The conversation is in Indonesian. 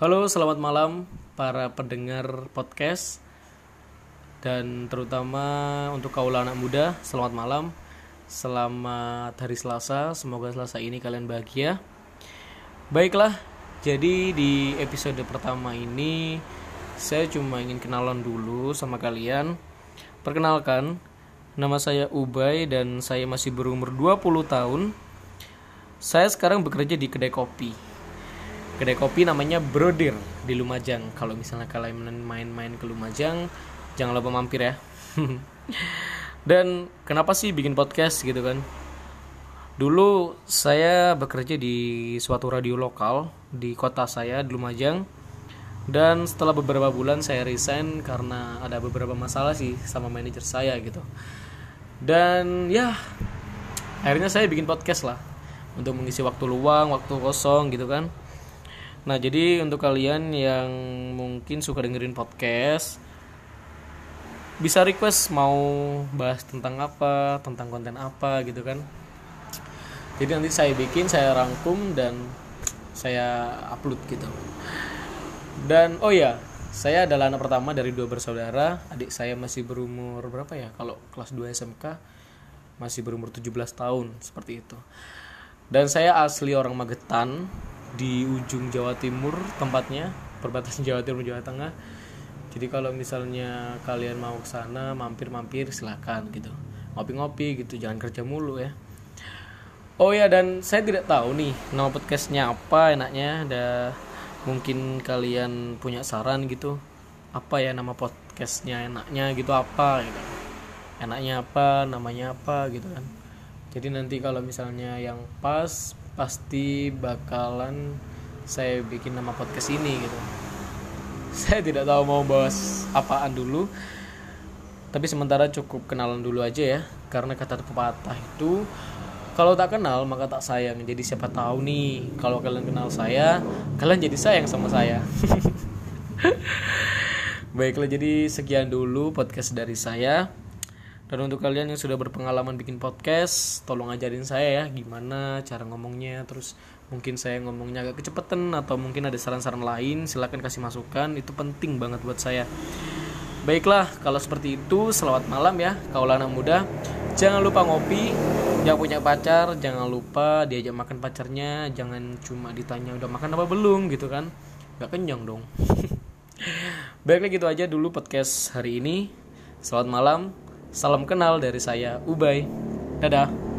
Halo, selamat malam para pendengar podcast dan terutama untuk kaula anak muda, selamat malam. Selamat hari Selasa, semoga Selasa ini kalian bahagia. Baiklah, jadi di episode pertama ini saya cuma ingin kenalan dulu sama kalian. Perkenalkan, nama saya Ubay dan saya masih berumur 20 tahun. Saya sekarang bekerja di kedai kopi kedai kopi namanya Brodir di Lumajang. Kalau misalnya kalian main-main ke Lumajang, jangan lupa mampir ya. Dan kenapa sih bikin podcast gitu kan? Dulu saya bekerja di suatu radio lokal di kota saya di Lumajang. Dan setelah beberapa bulan saya resign karena ada beberapa masalah sih sama manajer saya gitu. Dan ya akhirnya saya bikin podcast lah untuk mengisi waktu luang, waktu kosong gitu kan Nah, jadi untuk kalian yang mungkin suka dengerin podcast bisa request mau bahas tentang apa, tentang konten apa gitu kan. Jadi nanti saya bikin, saya rangkum dan saya upload gitu. Dan oh ya, saya adalah anak pertama dari dua bersaudara. Adik saya masih berumur berapa ya? Kalau kelas 2 SMK masih berumur 17 tahun seperti itu. Dan saya asli orang Magetan, di ujung Jawa Timur tempatnya perbatasan Jawa Timur Jawa Tengah. Jadi kalau misalnya kalian mau ke sana mampir-mampir silakan gitu. Ngopi-ngopi gitu jangan kerja mulu ya. Oh ya dan saya tidak tahu nih nama podcastnya apa enaknya ada mungkin kalian punya saran gitu. Apa ya nama podcastnya enaknya gitu apa gitu. Enaknya apa namanya apa gitu kan. Jadi nanti kalau misalnya yang pas pasti bakalan saya bikin nama podcast ini gitu. Saya tidak tahu mau bahas apaan dulu tapi sementara cukup kenalan dulu aja ya karena kata pepatah itu kalau tak kenal maka tak sayang. Jadi siapa tahu nih kalau kalian kenal saya kalian jadi sayang sama saya. Baiklah jadi sekian dulu podcast dari saya dan untuk kalian yang sudah berpengalaman bikin podcast, tolong ajarin saya ya gimana cara ngomongnya. Terus mungkin saya ngomongnya agak kecepatan atau mungkin ada saran-saran lain, silahkan kasih masukan. Itu penting banget buat saya. Baiklah, kalau seperti itu, selamat malam ya, kaulah anak muda. Jangan lupa ngopi, yang punya pacar, jangan lupa diajak makan pacarnya, jangan cuma ditanya udah makan apa belum gitu kan. Gak kenyang dong. Baiklah gitu aja dulu podcast hari ini. Selamat malam. Salam kenal dari saya, Ubay. Dadah.